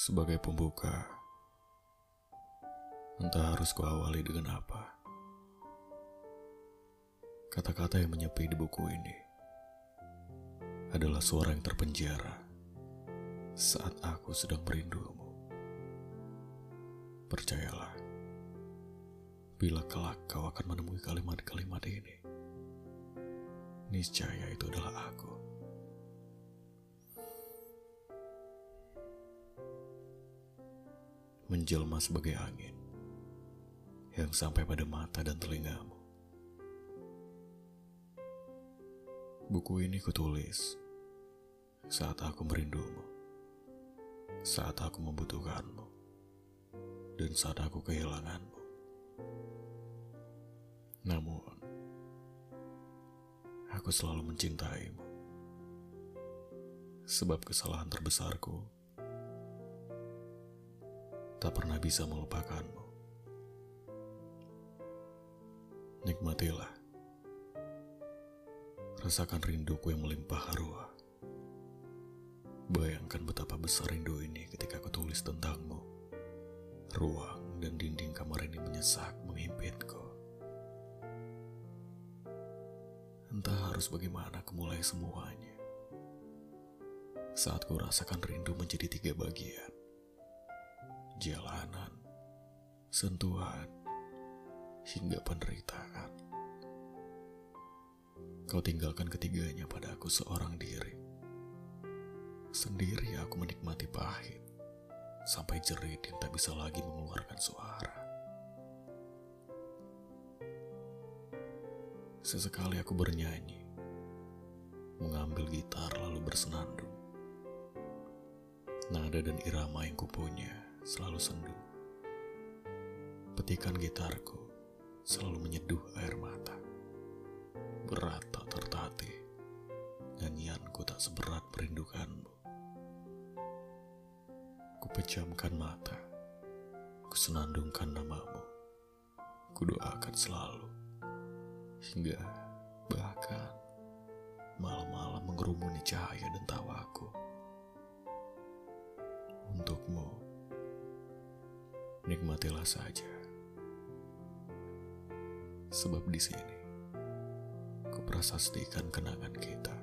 Sebagai pembuka, entah harus kuawali dengan apa. Kata-kata yang menyepi di buku ini adalah suara yang terpenjara saat aku sedang merindumu. Percayalah, bila kelak kau akan menemui kalimat-kalimat ini, niscaya itu adalah aku. Menjelma sebagai angin yang sampai pada mata dan telingamu. Buku ini kutulis saat aku merindumu, saat aku membutuhkanmu, dan saat aku kehilanganmu. Namun, aku selalu mencintaimu. Sebab kesalahan terbesarku tak pernah bisa melupakanmu. Nikmatilah. Rasakan rinduku yang melimpah ruah. Bayangkan betapa besar rindu ini ketika aku tulis tentangmu. Ruang dan dinding kamar ini menyesak menghimpitku. Entah harus bagaimana kemulai semuanya. Saat ku rasakan rindu menjadi tiga bagian. Jalanan, sentuhan, hingga penderitaan. Kau tinggalkan ketiganya pada aku seorang diri. Sendiri aku menikmati pahit, sampai jerit yang tak bisa lagi mengeluarkan suara. Sesekali aku bernyanyi, mengambil gitar lalu bersenandung. Nada dan irama yang kupunya selalu sendu. Petikan gitarku selalu menyeduh air mata. Berat tak tertatih, nyanyianku tak seberat merindukanmu. Kupejamkan mata, kusenandungkan namamu, kudoakan selalu, hingga bahkan malam-malam mengerumuni cahaya dan tawaku. Untukmu, nikmatilah saja. Sebab di sini, kuprasastikan kenangan kita.